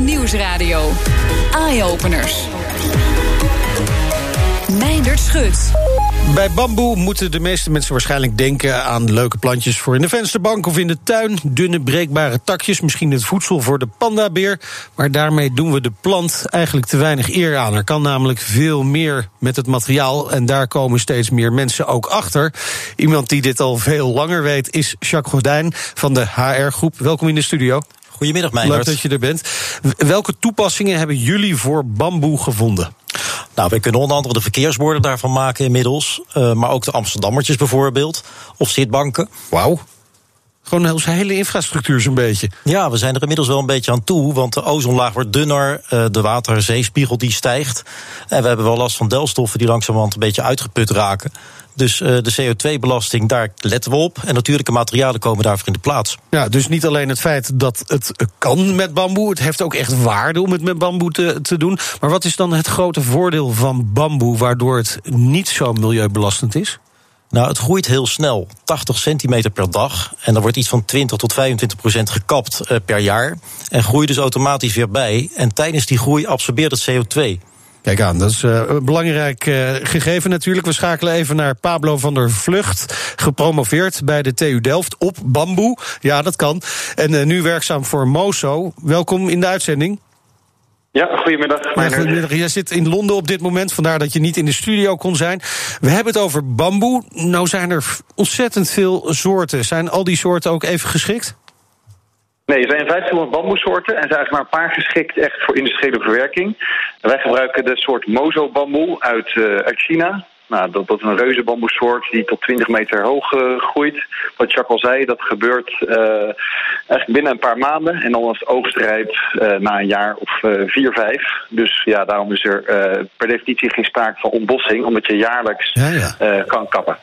Nieuwsradio. Eye-openers. Meindert Schut. Bij bamboe moeten de meeste mensen waarschijnlijk denken aan leuke plantjes voor in de vensterbank of in de tuin. Dunne breekbare takjes, misschien het voedsel voor de pandabeer. Maar daarmee doen we de plant eigenlijk te weinig eer aan. Er kan namelijk veel meer met het materiaal en daar komen steeds meer mensen ook achter. Iemand die dit al veel langer weet is Jacques Gordijn van de HR-groep. Welkom in de studio. Goedemiddag, Meijnerd. Leuk dat je er bent. Welke toepassingen hebben jullie voor bamboe gevonden? Nou, wij kunnen onder andere de verkeersborden daarvan maken inmiddels. Uh, maar ook de Amsterdammertjes bijvoorbeeld. Of zitbanken. Wauw. Gewoon onze hele infrastructuur zo'n beetje. Ja, we zijn er inmiddels wel een beetje aan toe. Want de ozonlaag wordt dunner, uh, de waterzeespiegel die stijgt. En we hebben wel last van delstoffen die langzamerhand een beetje uitgeput raken. Dus uh, de CO2-belasting, daar letten we op. En natuurlijke materialen komen daarvoor in de plaats. Ja, dus niet alleen het feit dat het kan met bamboe. Het heeft ook echt waarde om het met bamboe te, te doen. Maar wat is dan het grote voordeel van bamboe... waardoor het niet zo milieubelastend is? Nou, het groeit heel snel, 80 centimeter per dag. En er wordt iets van 20 tot 25 procent gekapt uh, per jaar. En groeit dus automatisch weer bij. En tijdens die groei absorbeert het CO2. Kijk aan, dat is uh, een belangrijk uh, gegeven natuurlijk. We schakelen even naar Pablo van der Vlucht, gepromoveerd bij de TU Delft op bamboe. Ja, dat kan. En uh, nu werkzaam voor Moso. Welkom in de uitzending. Ja, goedemiddag. Ja, goedemiddag. Jij zit in Londen op dit moment, vandaar dat je niet in de studio kon zijn. We hebben het over bamboe. Nou zijn er ontzettend veel soorten. Zijn al die soorten ook even geschikt? Nee, er zijn 1500 bamboesoorten en er zijn eigenlijk maar een paar geschikt echt voor industriële verwerking. wij gebruiken de soort mozo-bamboe uit, uh, uit China. Nou, dat, dat is een reuze bamboesoort die tot 20 meter hoog uh, groeit. Wat Jacques al zei, dat gebeurt uh, eigenlijk binnen een paar maanden. En dan als het oogst rijpt uh, na een jaar of vier, vijf. Dus ja, daarom is er per definitie geen sprake van ontbossing, omdat je jaarlijks ja, ja. kan kappen.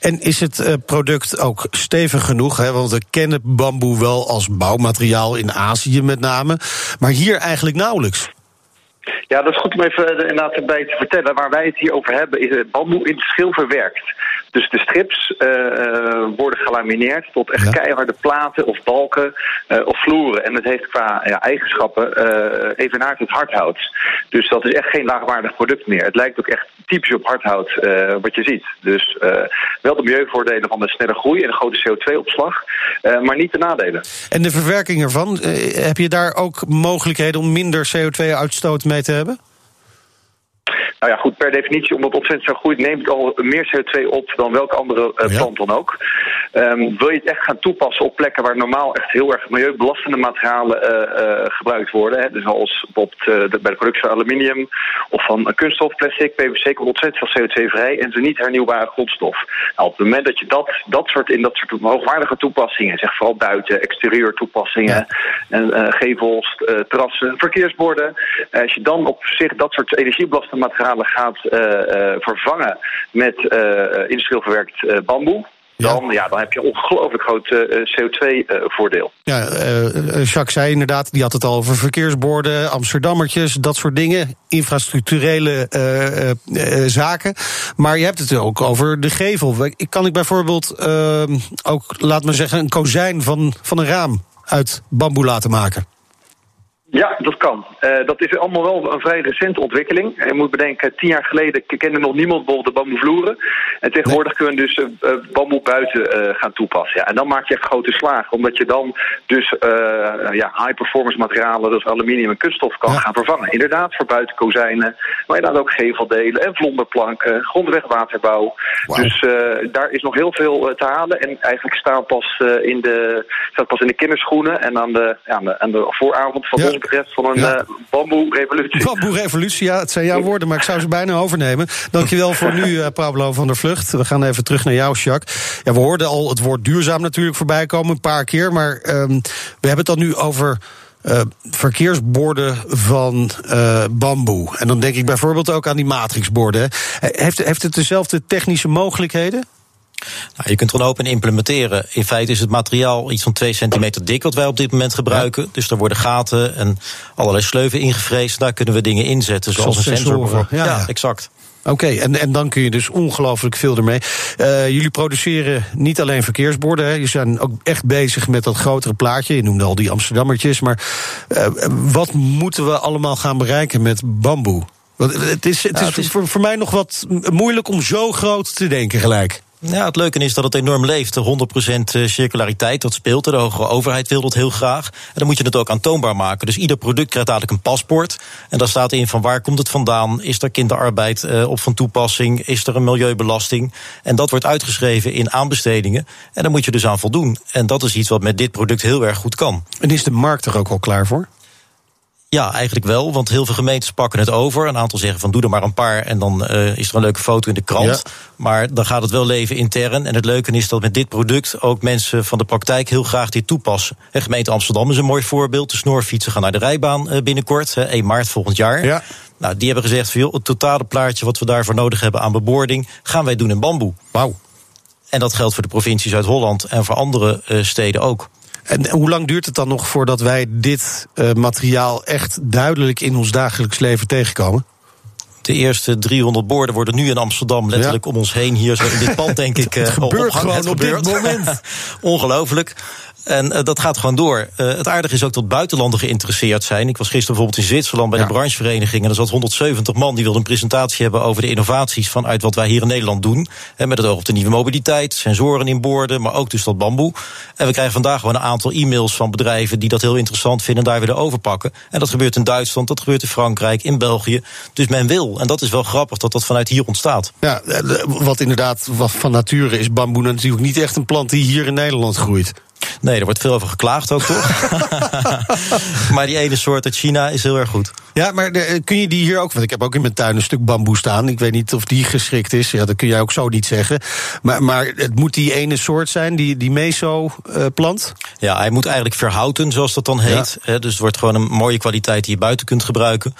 En is het product ook stevig genoeg? Hè? Want we kennen bamboe wel als bouwmateriaal in Azië met name. Maar hier eigenlijk nauwelijks. Ja, dat is goed om even inderdaad erbij te vertellen. Waar wij het hier over hebben is het bamboe in het schil verwerkt. Dus de strips uh, worden gelamineerd tot echt ja. keiharde platen of balken uh, of vloeren. En het heeft qua ja, eigenschappen uh, evenaard het hardhout. Dus dat is echt geen laagwaardig product meer. Het lijkt ook echt typisch op hardhout wat je ziet. Dus wel de milieuvoordelen van de snelle groei en de grote CO2-opslag, maar niet de nadelen. En de verwerking ervan, heb je daar ook mogelijkheden om minder CO2-uitstoot mee te hebben? Nou ja, goed, per definitie, omdat het ontzettend zo groeit, neemt het al meer CO2 op dan welke andere uh, ja. plant dan ook. Um, wil je het echt gaan toepassen op plekken waar normaal echt heel erg milieubelastende materialen uh, uh, gebruikt worden, hè, dus zoals bijvoorbeeld de, bij de productie van aluminium of van kunststof, plastic, PVC, komt ontzettend veel CO2 vrij en ze niet hernieuwbare grondstof. Nou, op het moment dat je dat, dat soort in dat soort hoogwaardige toepassingen, zeg vooral buiten, exterieur toepassingen, ja. en, gevels, terrassen, verkeersborden, als je dan op zich dat soort energiebelastende materialen gaat uh, uh, vervangen met uh, industrieel verwerkt bamboe. Dan, ja. ja. dan heb je een ongelooflijk groot CO2-voordeel. ja, Jacques zei inderdaad, die had het al over verkeersborden, Amsterdammertjes, dat soort dingen. Infrastructurele zaken. Maar je hebt het ook over de gevel. Kan ik bijvoorbeeld ook, laat me zeggen, een kozijn van, van een raam uit bamboe laten maken? Ja, dat kan. Uh, dat is allemaal wel een vrij recente ontwikkeling. Je moet bedenken, tien jaar geleden kende nog niemand bijvoorbeeld de bamboevloeren. En tegenwoordig nee. kunnen we dus uh, bamboe buiten uh, gaan toepassen. Ja, en dan maak je echt grote slagen, omdat je dan dus ja, high-performance materialen, dus aluminium en kunststof, kan ja. gaan vervangen. Inderdaad, voor buitenkozijnen, maar inderdaad ook geveldelen en vlonderplanken, grondwegwaterbouw. Wow. Dus daar is nog heel veel te halen. En eigenlijk staan pas, in de, staat pas in de kinderschoenen en aan de, ja, aan de, aan de vooravond van ja betreft van een ja. uh, bamboe-revolutie. Bamboe-revolutie, ja, het zijn jouw woorden, maar ik zou ze bijna overnemen. Dankjewel voor nu, uh, Pablo van der Vlucht. We gaan even terug naar jou, Jacques. Ja, we hoorden al het woord duurzaam natuurlijk voorbij komen, een paar keer. Maar um, we hebben het dan nu over... Uh, verkeersborden van uh, bamboe. En dan denk ik bijvoorbeeld ook aan die matrixborden. Heeft, heeft het dezelfde technische mogelijkheden? Nou, je kunt er een open implementeren. In feite is het materiaal iets van 2 centimeter dik wat wij op dit moment gebruiken. Ja. Dus er worden gaten en allerlei sleuven ingevreesd. Daar kunnen we dingen inzetten, zoals, zoals een sensor. Ja, ja, exact. Oké, en, en dan kun je dus ongelooflijk veel ermee. Uh, jullie produceren niet alleen verkeersborden, hè. je zijn ook echt bezig met dat grotere plaatje. Je noemde al die Amsterdammertjes, maar uh, wat moeten we allemaal gaan bereiken met bamboe? Want het is, het is, ja, het is voor, voor mij nog wat moeilijk om zo groot te denken gelijk. Ja, het leuke is dat het enorm leeft. De 100% circulariteit, dat speelt. De hogere overheid wil dat heel graag. En dan moet je het ook aantoonbaar maken. Dus ieder product krijgt eigenlijk een paspoort. En daar staat in van waar komt het vandaan? Is er kinderarbeid uh, op van toepassing? Is er een milieubelasting? En dat wordt uitgeschreven in aanbestedingen. En daar moet je dus aan voldoen. En dat is iets wat met dit product heel erg goed kan. En is de markt er ook al klaar voor? Ja, eigenlijk wel. Want heel veel gemeentes pakken het over. Een aantal zeggen van doe er maar een paar en dan uh, is er een leuke foto in de krant. Ja. Maar dan gaat het wel leven intern. En het leuke is dat met dit product ook mensen van de praktijk heel graag dit toepassen. De gemeente Amsterdam is een mooi voorbeeld. De snorfietsen gaan naar de rijbaan uh, binnenkort, 1 maart volgend jaar. Ja. Nou, die hebben gezegd van joh, het totale plaatje wat we daarvoor nodig hebben aan beboording gaan wij doen in bamboe. Wauw. En dat geldt voor de provincies uit Holland en voor andere uh, steden ook. En hoe lang duurt het dan nog voordat wij dit uh, materiaal echt duidelijk in ons dagelijks leven tegenkomen? De eerste 300 borden worden nu in Amsterdam letterlijk ja. om ons heen hier zo in dit pand denk ik. het gebeurt gewoon het op gebeurt. dit moment. Ongelooflijk. En uh, dat gaat gewoon door. Uh, het aardige is ook dat buitenlanden geïnteresseerd zijn. Ik was gisteren bijvoorbeeld in Zwitserland bij ja. de branchevereniging. En er zat 170 man die wilden een presentatie hebben over de innovaties vanuit wat wij hier in Nederland doen. En met het oog op de nieuwe mobiliteit, sensoren in borden, maar ook dus dat bamboe. En we krijgen vandaag gewoon een aantal e-mails van bedrijven die dat heel interessant vinden en daar willen overpakken. En dat gebeurt in Duitsland, dat gebeurt in Frankrijk, in België. Dus men wil. En dat is wel grappig dat dat vanuit hier ontstaat. Ja, wat inderdaad van nature is bamboe natuurlijk niet echt een plant die hier in Nederland groeit. Nee, er wordt veel over geklaagd ook, toch? maar die ene soort uit China is heel erg goed. Ja, maar de, kun je die hier ook... Want ik heb ook in mijn tuin een stuk bamboe staan. Ik weet niet of die geschikt is. Ja, dat kun jij ook zo niet zeggen. Maar, maar het moet die ene soort zijn, die, die meso-plant? Ja, hij moet eigenlijk verhouten, zoals dat dan heet. Ja. Dus het wordt gewoon een mooie kwaliteit die je buiten kunt gebruiken.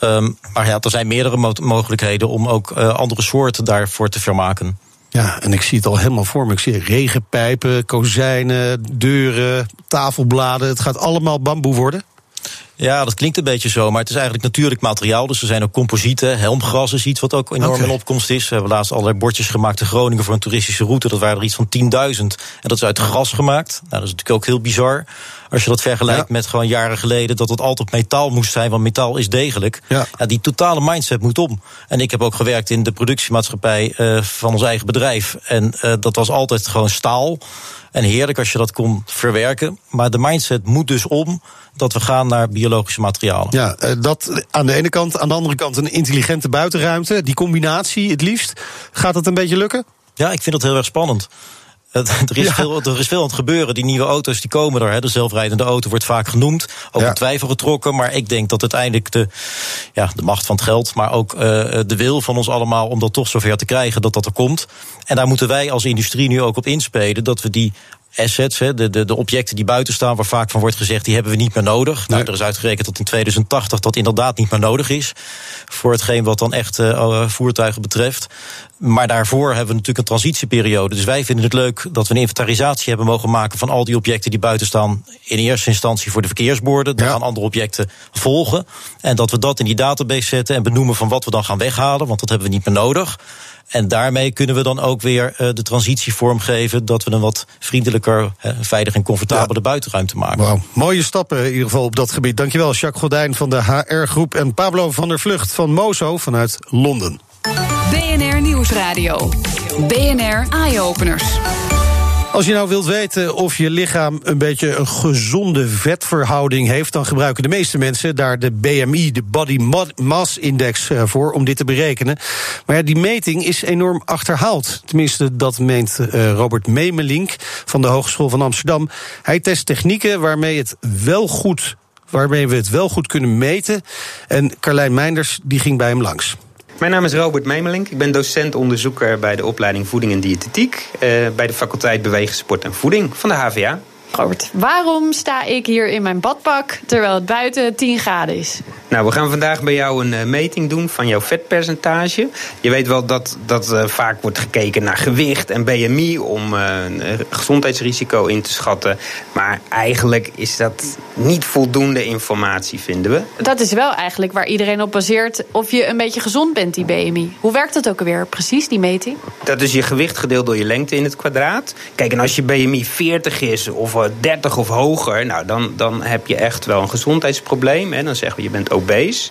Um, maar ja, er zijn meerdere mo mogelijkheden om ook uh, andere soorten daarvoor te vermaken. Ja, en ik zie het al helemaal voor me. Ik zie regenpijpen, kozijnen, deuren, tafelbladen. Het gaat allemaal bamboe worden. Ja, dat klinkt een beetje zo, maar het is eigenlijk natuurlijk materiaal. Dus er zijn ook composieten. Helmgras is iets wat ook enorm okay. in opkomst is. We hebben laatst allerlei bordjes gemaakt in Groningen voor een toeristische route. Dat waren er iets van 10.000. En dat is uit gras gemaakt. Nou, dat is natuurlijk ook heel bizar. Als je dat vergelijkt ja. met gewoon jaren geleden dat het altijd metaal moest zijn, want metaal is degelijk. Ja. ja die totale mindset moet om. En ik heb ook gewerkt in de productiemaatschappij uh, van ons eigen bedrijf. En uh, dat was altijd gewoon staal. En heerlijk als je dat kon verwerken. Maar de mindset moet dus om dat we gaan naar biologische materialen. Ja, dat aan de ene kant. Aan de andere kant een intelligente buitenruimte. Die combinatie het liefst. Gaat het een beetje lukken? Ja, ik vind dat heel erg spannend. er, is ja. veel, er is veel aan het gebeuren. Die nieuwe auto's die komen er. Hè. De zelfrijdende auto wordt vaak genoemd. Ook ja. in twijfel getrokken. Maar ik denk dat uiteindelijk de, ja, de macht van het geld. maar ook uh, de wil van ons allemaal. om dat toch zover te krijgen dat dat er komt. En daar moeten wij als industrie nu ook op inspelen. dat we die assets, de, de, de objecten die buiten staan, waar vaak van wordt gezegd, die hebben we niet meer nodig. Nou, er is uitgerekend dat in 2080 dat inderdaad niet meer nodig is. Voor hetgeen wat dan echt uh, voertuigen betreft. Maar daarvoor hebben we natuurlijk een transitieperiode. Dus wij vinden het leuk dat we een inventarisatie hebben mogen maken van al die objecten die buiten staan. In eerste instantie voor de verkeersborden. Dan ja. gaan andere objecten volgen. En dat we dat in die database zetten en benoemen van wat we dan gaan weghalen, want dat hebben we niet meer nodig. En daarmee kunnen we dan ook weer uh, de transitie vormgeven. Dat we een wat vriendelijker, uh, veilig en comfortabele ja. buitenruimte maken. Wauw, mooie stappen in ieder geval op dat gebied. Dankjewel, Jacques Gordijn van de HR-groep. En Pablo van der Vlucht van Mozo vanuit Londen. BNR Nieuwsradio. BNR Eye-Openers. Als je nou wilt weten of je lichaam een beetje een gezonde vetverhouding heeft, dan gebruiken de meeste mensen daar de BMI, de Body Mass Index, eh, voor om dit te berekenen. Maar ja, die meting is enorm achterhaald. Tenminste, dat meent uh, Robert Memelink van de Hogeschool van Amsterdam. Hij test technieken waarmee het wel goed, waarmee we het wel goed kunnen meten. En Carlijn Meinders die ging bij hem langs. Mijn naam is Robert Memelink. Ik ben docent-onderzoeker bij de opleiding Voeding en Diëtetiek... Eh, bij de faculteit Bewegen, Sport en Voeding van de HVA. Robert, waarom sta ik hier in mijn badpak terwijl het buiten 10 graden is? Nou, we gaan vandaag bij jou een uh, meting doen van jouw vetpercentage. Je weet wel dat, dat uh, vaak wordt gekeken naar gewicht en BMI om uh, gezondheidsrisico in te schatten. Maar eigenlijk is dat niet voldoende informatie, vinden we. Dat is wel eigenlijk waar iedereen op baseert of je een beetje gezond bent, die BMI. Hoe werkt dat ook alweer precies, die meting? Dat is je gewicht gedeeld door je lengte in het kwadraat. Kijk, en als je BMI 40 is of 30 of hoger, nou, dan, dan heb je echt wel een gezondheidsprobleem. Hè. Dan zeggen we je bent obese.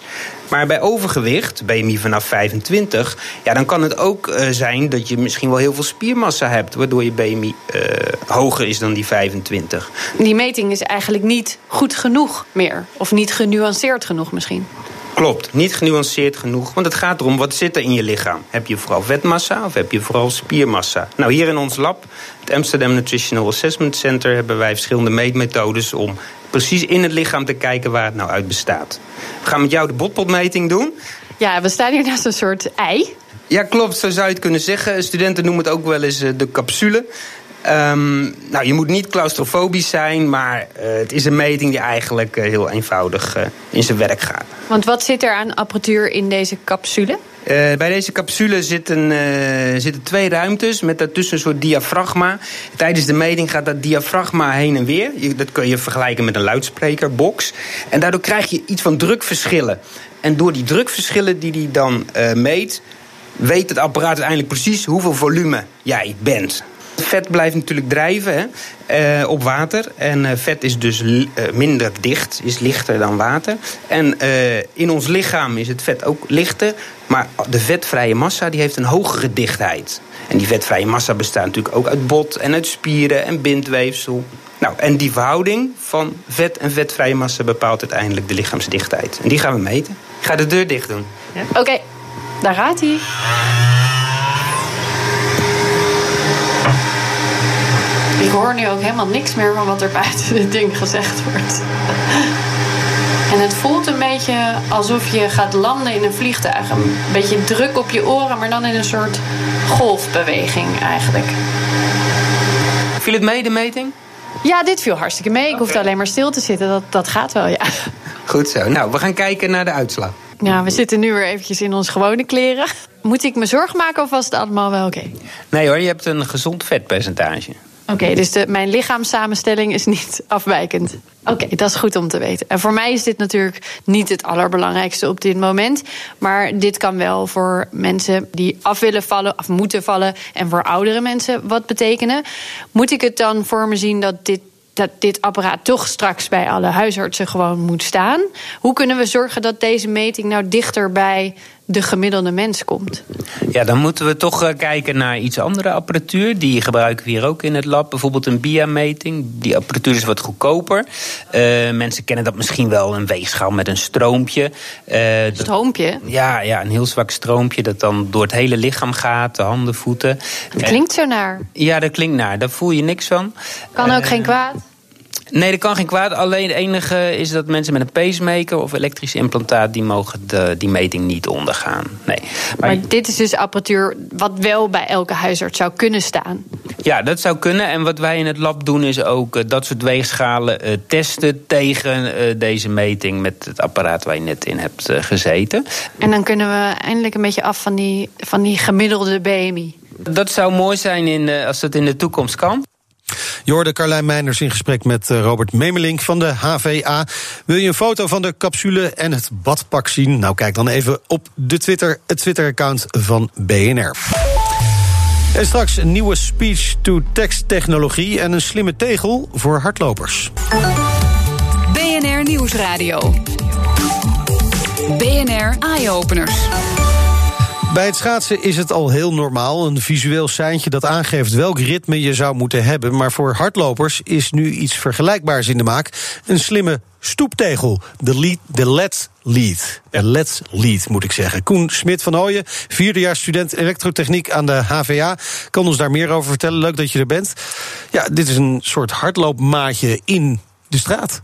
Maar bij overgewicht, BMI vanaf 25, ja, dan kan het ook uh, zijn dat je misschien wel heel veel spiermassa hebt, waardoor je BMI uh, hoger is dan die 25. Die meting is eigenlijk niet goed genoeg meer, of niet genuanceerd genoeg misschien. Klopt, niet genuanceerd genoeg. Want het gaat erom, wat zit er in je lichaam? Heb je vooral vetmassa of heb je vooral spiermassa? Nou, hier in ons lab, het Amsterdam Nutritional Assessment Center... hebben wij verschillende meetmethodes om precies in het lichaam te kijken waar het nou uit bestaat. We gaan met jou de botpotmeting doen. Ja, we staan hier naast een soort ei. Ja, klopt, zo zou je het kunnen zeggen. Studenten noemen het ook wel eens eh, de capsule. Um, nou, je moet niet claustrofobisch zijn, maar uh, het is een meting die eigenlijk uh, heel eenvoudig uh, in zijn werk gaat. Want wat zit er aan apparatuur in deze capsule? bij deze capsule zitten, zitten twee ruimtes met daartussen een soort diafragma. Tijdens de meting gaat dat diafragma heen en weer. Je, dat kun je vergelijken met een luidsprekerbox. En daardoor krijg je iets van drukverschillen. En door die drukverschillen die hij dan meet, weet het apparaat uiteindelijk precies hoeveel volume jij bent. Vet blijft natuurlijk drijven hè, uh, op water. En uh, vet is dus uh, minder dicht, is lichter dan water. En in ons lichaam is het vet ook lichter. Maar de vetvrije massa die heeft een hogere dichtheid. En die vetvrije massa bestaat natuurlijk ook uit bot en uit spieren en bindweefsel. Nou, en die verhouding van vet en vetvrije massa bepaalt uiteindelijk de lichaamsdichtheid. En die gaan we meten. Ik ga de deur dicht doen. Ja. Oké, daar gaat hij. Ik hoor nu ook helemaal niks meer van wat er buiten dit ding gezegd wordt. En het voelt een beetje alsof je gaat landen in een vliegtuig. Een beetje druk op je oren, maar dan in een soort golfbeweging eigenlijk. Viel het mee, de meting? Ja, dit viel hartstikke mee. Ik okay. hoefde alleen maar stil te zitten. Dat, dat gaat wel, ja. Goed zo. Nou, we gaan kijken naar de uitslag. Ja, we zitten nu weer eventjes in onze gewone kleren. Moet ik me zorgen maken of was het allemaal wel oké? Okay? Nee hoor, je hebt een gezond vetpercentage. Oké, dus mijn lichaamssamenstelling is niet afwijkend. Oké, dat is goed om te weten. En voor mij is dit natuurlijk niet het allerbelangrijkste op dit moment. Maar dit kan wel voor mensen die af willen vallen, of moeten vallen. En voor oudere mensen wat betekenen. Moet ik het dan voor me zien dat dit dat dit apparaat toch straks bij alle huisartsen gewoon moet staan. Hoe kunnen we zorgen dat deze meting nou dichter bij de gemiddelde mens komt? Ja, dan moeten we toch kijken naar iets andere apparatuur. Die gebruiken we hier ook in het lab. Bijvoorbeeld een BIA-meting. Die apparatuur is wat goedkoper. Uh, mensen kennen dat misschien wel, een weegschaal met een stroompje. Uh, stroompje? Ja, ja, een heel zwak stroompje dat dan door het hele lichaam gaat. De handen, voeten. Dat klinkt zo naar. Ja, dat klinkt naar. Daar voel je niks van. Kan ook uh, geen kwaad? Nee, dat kan geen kwaad. Alleen het enige is dat mensen met een pacemaker of elektrisch implantaat... die mogen de, die meting niet ondergaan. Nee. Maar, maar dit is dus apparatuur wat wel bij elke huisarts zou kunnen staan? Ja, dat zou kunnen. En wat wij in het lab doen is ook uh, dat soort weegschalen uh, testen... tegen uh, deze meting met het apparaat waar je net in hebt gezeten. En dan kunnen we eindelijk een beetje af van die, van die gemiddelde BMI. Dat zou mooi zijn in, als dat in de toekomst kan. Je hoorde Carlijn Meinders in gesprek met eh, Robert Memelink van de HVA. Wil je een foto van de capsule en het badpak zien? Nou, kijk dan even op de Twitter, het Twitter-account van BNR. En straks een nieuwe speech-to-text technologie en een slimme tegel voor hardlopers. BNR Nieuwsradio. BNR Eye Openers. Bij het schaatsen is het al heel normaal. Een visueel seintje dat aangeeft welk ritme je zou moeten hebben. Maar voor hardlopers is nu iets vergelijkbaars in de maak. Een slimme stoeptegel. De, lead, de Let's Lead. De Let's Lead, moet ik zeggen. Koen Smit van Ooyen, vierdejaars student elektrotechniek aan de HVA. Kan ons daar meer over vertellen. Leuk dat je er bent. Ja, dit is een soort hardloopmaatje in de straat.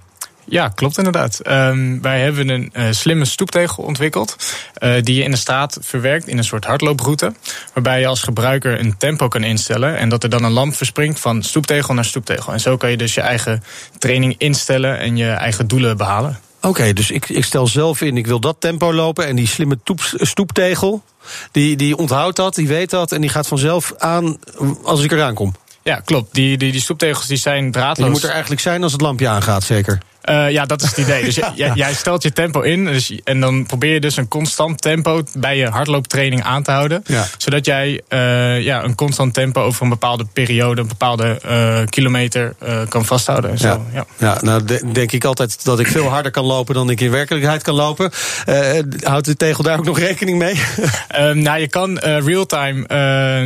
Ja, klopt inderdaad. Um, wij hebben een uh, slimme stoeptegel ontwikkeld. Uh, die je in de straat verwerkt in een soort hardlooproute. Waarbij je als gebruiker een tempo kan instellen. En dat er dan een lamp verspringt van stoeptegel naar stoeptegel. En zo kan je dus je eigen training instellen en je eigen doelen behalen. Oké, dus ik, ik stel zelf in, ik wil dat tempo lopen... en die slimme toep, stoeptegel, die, die onthoudt dat, die weet dat... en die gaat vanzelf aan als ik eraan kom. Ja, klopt. Die, die, die stoeptegels die zijn draadloos. Die moet er eigenlijk zijn als het lampje aangaat, zeker? Uh, ja, dat is het idee. Dus jij, jij stelt je tempo in. Dus, en dan probeer je dus een constant tempo bij je hardlooptraining aan te houden. Ja. Zodat jij uh, ja, een constant tempo over een bepaalde periode, een bepaalde uh, kilometer kan vasthouden. En zo. Ja. Ja. ja, nou de, denk ik altijd dat ik veel harder kan lopen dan ik in werkelijkheid kan lopen. houdt de tegel daar ook nog rekening mee? um, nou, je kan real-time,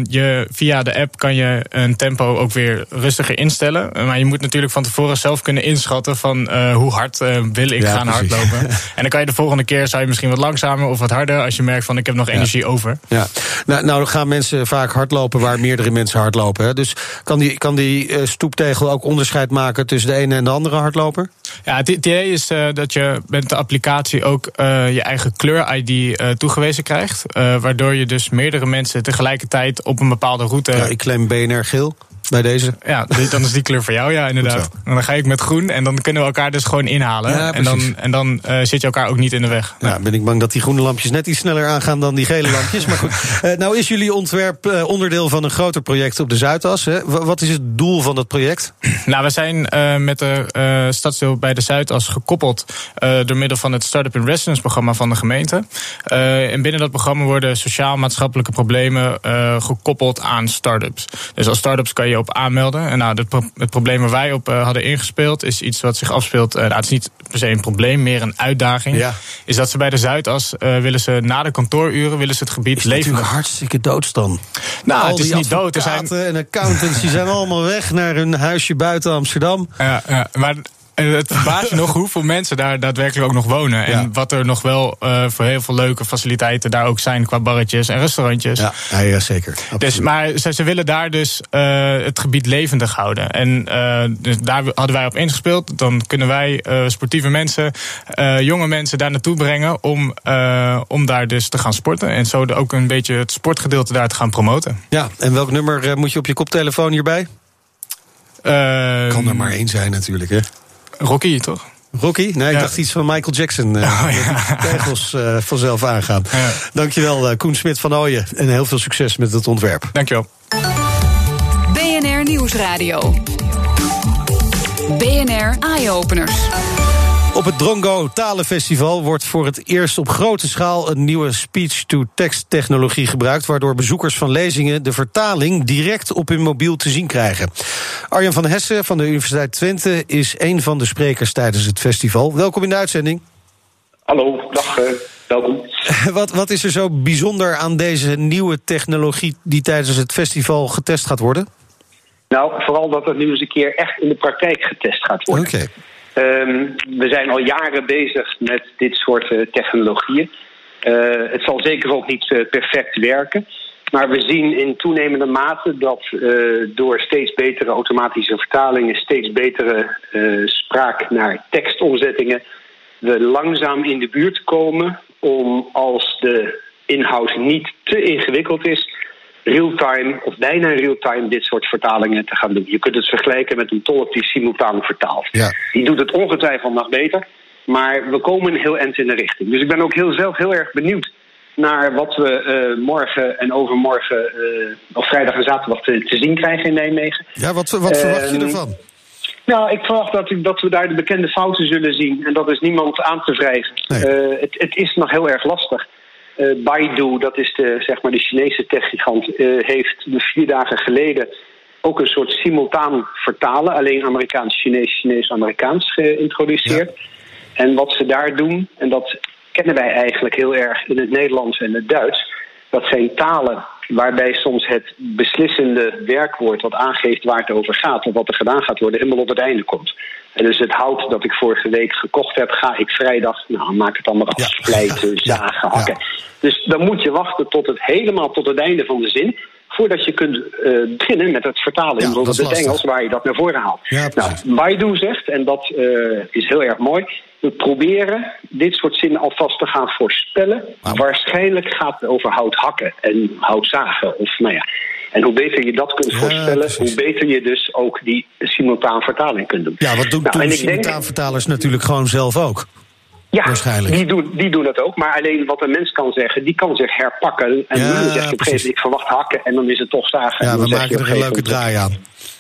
je, via de app kan je een tempo ook weer rustiger instellen. Maar je moet natuurlijk van tevoren zelf kunnen inschatten van uh, hoe hard uh, wil ik Ja, gaan precies. hardlopen. en dan kan je de volgende keer zou je misschien wat langzamer of wat harder als je merkt van ik heb nog energie over. Ja, nou, nou gaan mensen vaak hardlopen waar meerdere mensen hardlopen. Hè? Dus kan die, kan die eh, stoeptegel ook onderscheid maken tussen de ene en de andere hardloper? Ja, het idee is uh, dat je met de applicatie ook uh, je eigen kleur-ID uh, toegewezen krijgt. waardoor je dus meerdere mensen tegelijkertijd op een bepaalde route. Ja, ik claim BNR geel bij deze. Ja, dan is die kleur voor jou, ja, inderdaad. En dan ga ik met groen en dan kunnen we elkaar dus gewoon inhalen. Ja, en dan, en dan uh, zit je elkaar ook niet in de weg. Ja, ben ik bang dat die groene lampjes net iets sneller aangaan dan die gele lampjes. Maar goed, uh, nou is jullie ontwerp uh, onderdeel van een groter project op de Zuidas. Hè? Wat is het doel van dat project? Nou, we zijn met de stadsdeel bij de Zuidas gekoppeld door middel van het Startup in Residence programma van de gemeente. En binnen dat programma worden sociaal-maatschappelijke problemen gekoppeld aan start-ups. Dus als start-ups kan je op aanmelden. En nou, het, pro het probleem waar wij op uh, hadden ingespeeld is iets wat zich afspeelt. Uh, nou, het is niet per se een probleem, meer een uitdaging. Ja. Is dat ze bij de Zuidas uh, willen ze na de kantooruren willen ze het gebied is levendig. natuurlijk hartstikke doodstan. Nou, Al het is niet dood. Er zijn en accountants die zijn allemaal weg naar hun huisje buiten Amsterdam. Ja, ja maar eh, het verbaast je nog hoeveel mensen daar daadwerkelijk ook nog wonen. En Ja. wat er nog wel uh, voor heel veel leuke faciliteiten daar ook zijn qua barretjes en restaurantjes. Ja, ja, ja zeker. Absoluut. Dus, maar ze, ze willen daar dus uh, het gebied levendig houden. En uh, dus daar hadden wij op ingespeeld. Dan kunnen wij sportieve mensen, jonge mensen daar naartoe brengen om, om daar dus te gaan sporten. En zo ook een beetje het sportgedeelte daar te gaan promoten. Ja, en welk nummer eh, moet je op je koptelefoon hierbij? Uh, Kan er maar één zijn natuurlijk, hè? Rocky, toch? Rocky? Nee, ik Ja. dacht iets van Michael Jackson. eh, Oh, ja. die tegels eh, vanzelf aangaan. Ja. Dankjewel, eh, Koen Smit van Ooyen. En heel veel succes met het ontwerp. Dankjewel. BNR Nieuwsradio. BNR Eye Openers. Op het Drongo Talenfestival wordt voor het eerst op grote schaal een nieuwe speech-to-text technologie gebruikt, waardoor bezoekers van lezingen de vertaling direct op hun mobiel te zien krijgen. Arjan van Hessen van de Universiteit Twente is een van de sprekers tijdens het festival. Welkom in de uitzending. Hallo, dag, eh, welkom. Wat, wat is er zo bijzonder aan deze nieuwe technologie die tijdens het festival getest gaat worden? Nou, vooral dat het nu eens een keer echt in de praktijk getest gaat worden. Oké. Ehm, we zijn al jaren bezig met dit soort eh, technologieën. Eh, het zal zeker ook niet eh, perfect werken. Maar we zien in toenemende mate dat door steeds betere automatische vertalingen, steeds betere spraak naar tekstomzettingen, we langzaam in de buurt komen om als de inhoud niet te ingewikkeld is, real-time of bijna real-time dit soort vertalingen te gaan doen. Je kunt het vergelijken met een tolk die simultaan vertaalt. Ja. Die doet het ongetwijfeld nog beter. Maar we komen een heel eind in de richting. Dus ik ben ook heel zelf heel erg benieuwd naar wat we eh, morgen en overmorgen, eh, of vrijdag en zaterdag, te, te zien krijgen in Nijmegen. Ja, wat, wat verwacht je Ehm, ervan? Nou, ik verwacht dat, dat we daar de bekende fouten zullen zien. En dat is niemand aan te wrijven. Nee. Eh, het, het is nog heel erg lastig. Eh, Baidu, dat is de, zeg maar de Chinese techgigant, eh, heeft de vier dagen geleden ook een soort simultaan vertalen. Alleen Amerikaans, Chinees, Chinees, Amerikaans geïntroduceerd. En wat ze daar doen, en dat kennen wij eigenlijk heel erg in het Nederlands en het Duits. Dat zijn talen waarbij soms het beslissende werkwoord wat aangeeft waar het over gaat of wat er gedaan gaat worden, helemaal op het einde komt. En dus het hout dat ik vorige week gekocht heb, ga ik vrijdag, nou maak het maar af, splijten, Ja. zagen, Ja. hakken. Dus dan moet je wachten tot het helemaal tot het einde van de zin. Voordat je kunt eh, beginnen met het vertalen in het. Engels, waar je dat naar voren haalt. Ja, nou. Baidu zegt, en dat eh, is heel erg mooi. We proberen dit soort zinnen alvast te gaan voorspellen. Waarschijnlijk gaat het over hout hakken en hout zagen. Of, nou ja. En hoe beter je dat kunt voorspellen, hoe beter je dus ook die simultaan vertaling kunt doen. Ja, wat doen, Nou, doen denk, simultaanvertalers natuurlijk gewoon zelf ook. Ja, waarschijnlijk. Die doen, die doen dat ook. Maar alleen wat een mens kan zeggen, die kan zich herpakken. En Ja, dan zeg je op een gegeven moment, ik verwacht hakken. En dan is het toch zagen. Ja, we maken er een leuke draai aan.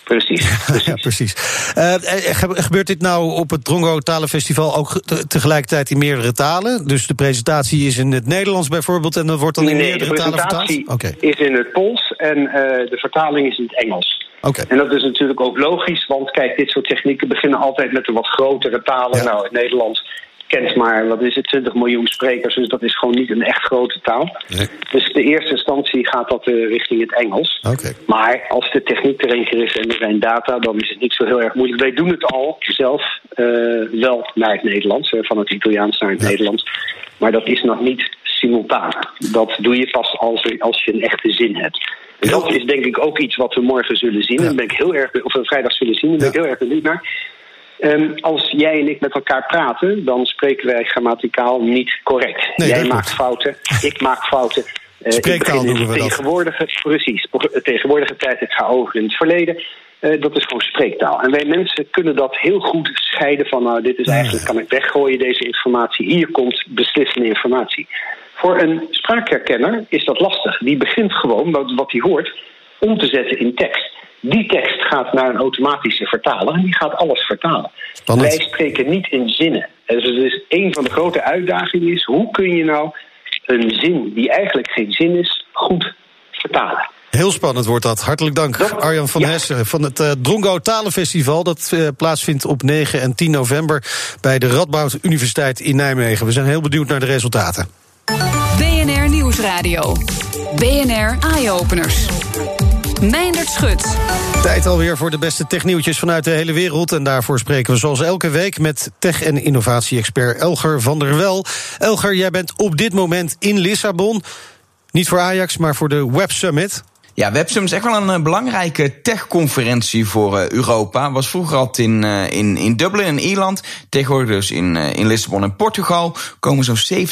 Precies, precies. Ja, precies. Eh, eh, ge- gebeurt dit nou op het Drongo Talenfestival ook ge- te- tegelijkertijd in meerdere talen? Dus de presentatie is in het Nederlands bijvoorbeeld en dat wordt dan in nee, de meerdere talen vertaald? presentatie Oké. is in het Pools en eh, de vertaling is in het Engels. Oké. En dat is natuurlijk ook logisch, want kijk, dit soort technieken beginnen altijd met de wat grotere talen. Ja. Nou, het Nederlands kent maar, wat is het, 20 miljoen sprekers, dus dat is gewoon niet een echt grote taal. Nee. Dus de eerste instantie gaat dat eh, richting het Engels. Maar als de techniek er een keer is en er zijn data, dan is het niet zo heel erg moeilijk. Wij doen het al zelf eh, wel naar het Nederlands, eh, van het Italiaans naar het Ja. Nederlands. Maar dat is nog niet simultaan. Dat doe je pas als, er- als je een echte zin hebt. En dat is denk ik ook iets wat we morgen zullen zien. Ja. En ben ik heel erg, of we vrijdag zullen zien, daar ben ik Ja. heel erg benieuwd naar. Ehm, als jij en ik met elkaar praten, dan spreken wij grammaticaal niet correct. Nee, jij maakt fouten, ik maak fouten. Eh, Spreektaal noemen we de dat. tegenwoordige, precies, tegenwoordige tijd, ik ga over in het verleden. Eh, dat is gewoon spreektaal. En wij mensen kunnen dat heel goed scheiden van, nou, dit is eigenlijk, kan ik weggooien, deze informatie. Hier komt beslissende informatie. Voor een spraakherkenner is dat lastig. Die begint gewoon, wat hij hoort, om te zetten in tekst. Die tekst gaat naar een automatische vertaler en die gaat alles vertalen. Spannend. Wij spreken niet in zinnen. Dus het is een van de grote uitdagingen is, hoe kun je nou een zin die eigenlijk geen zin is, goed vertalen? Heel spannend wordt dat. Hartelijk dank, Dat- Arjan van ja. Hessen van het eh, Drongo Talenfestival. Dat eh, plaatsvindt op 9 en 10 november bij de Radboud Universiteit in Nijmegen. We zijn heel benieuwd naar de resultaten. BNR Nieuwsradio. BNR Eye Openers. Meindert Schut. Tijd alweer voor de beste technieuwtjes vanuit de hele wereld. En daarvoor spreken we zoals elke week met tech- en innovatie-expert Elger van der Wel. Elger, jij bent op dit moment in Lissabon. Niet voor Ajax, maar voor de Web Summit. Ja, WebSum is echt wel een eh, belangrijke tech-conferentie voor eh, Europa. Was vroeger altijd in, eh, in, in Dublin in Ierland. Tegenwoordig dus in, in Lissabon en Portugal. Komen zo'n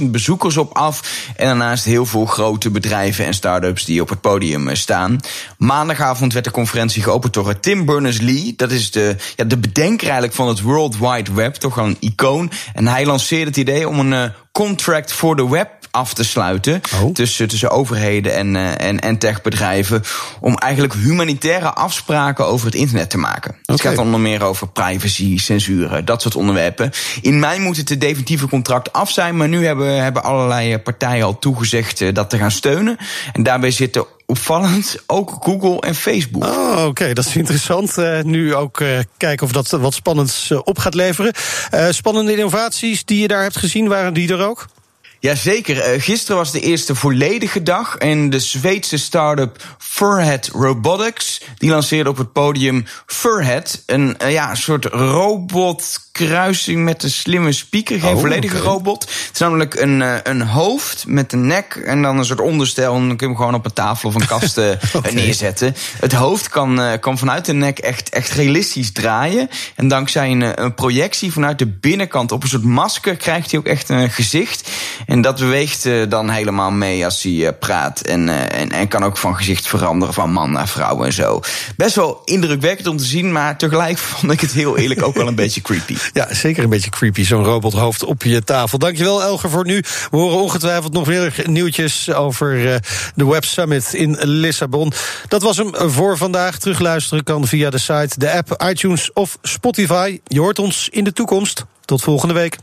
70.000 bezoekers op af. En daarnaast heel veel grote bedrijven en start-ups die op het podium staan. Maandagavond werd de conferentie geopend door Tim Berners-Lee. Dat is de, ja, de bedenker eigenlijk van het World Wide Web. Toch wel een icoon. En hij lanceerde het idee om een contract for the web af te sluiten. Oh. Tussen, tussen overheden en, eh, en, en techbedrijven. Om eigenlijk humanitaire afspraken over het internet te maken. Het gaat dan onder meer over privacy, censuur, dat soort onderwerpen. In mei moet het de definitieve contract af zijn. Maar nu hebben, hebben allerlei eh, partijen al toegezegd eh, dat te gaan steunen. En daarbij zitten opvallend ook Google en Facebook. Oh, oké, dat is interessant. Nu ook kijken of dat wat spannends op gaat leveren. Spannende innovaties die je daar hebt gezien, waren die er ook? Jazeker. Eh, gisteren was de eerste volledige dag. En de Zweedse start-up Furhead Robotics. Die lanceerde op het podium Furhead. Een eh, ja, soort robotkruising met een slimme speaker. Geen Oh, volledige robot. Het is namelijk een, eh, een hoofd met een nek. En dan een soort onderstel. En dan kun je hem gewoon op een tafel of een kast neerzetten. Het hoofd kan, kan vanuit de nek echt, echt realistisch draaien. En dankzij een, een projectie vanuit de binnenkant op een soort masker krijgt hij ook echt een gezicht. En dat beweegt eh, dan helemaal mee als hij eh, praat. En, eh, en, en kan ook van gezicht veranderen van man naar vrouw en zo. Best wel indrukwekkend om te zien, maar tegelijk vond ik het heel eerlijk ook wel een beetje creepy. Ja, zeker een beetje creepy, zo'n robothoofd op je tafel. Dankjewel, Elger, voor nu. We horen ongetwijfeld nog meer nieuwtjes over de Web Summit in Lissabon. Dat was hem voor vandaag. Terugluisteren kan via de site, de app, iTunes of Spotify. Je hoort ons in de toekomst. Tot volgende week.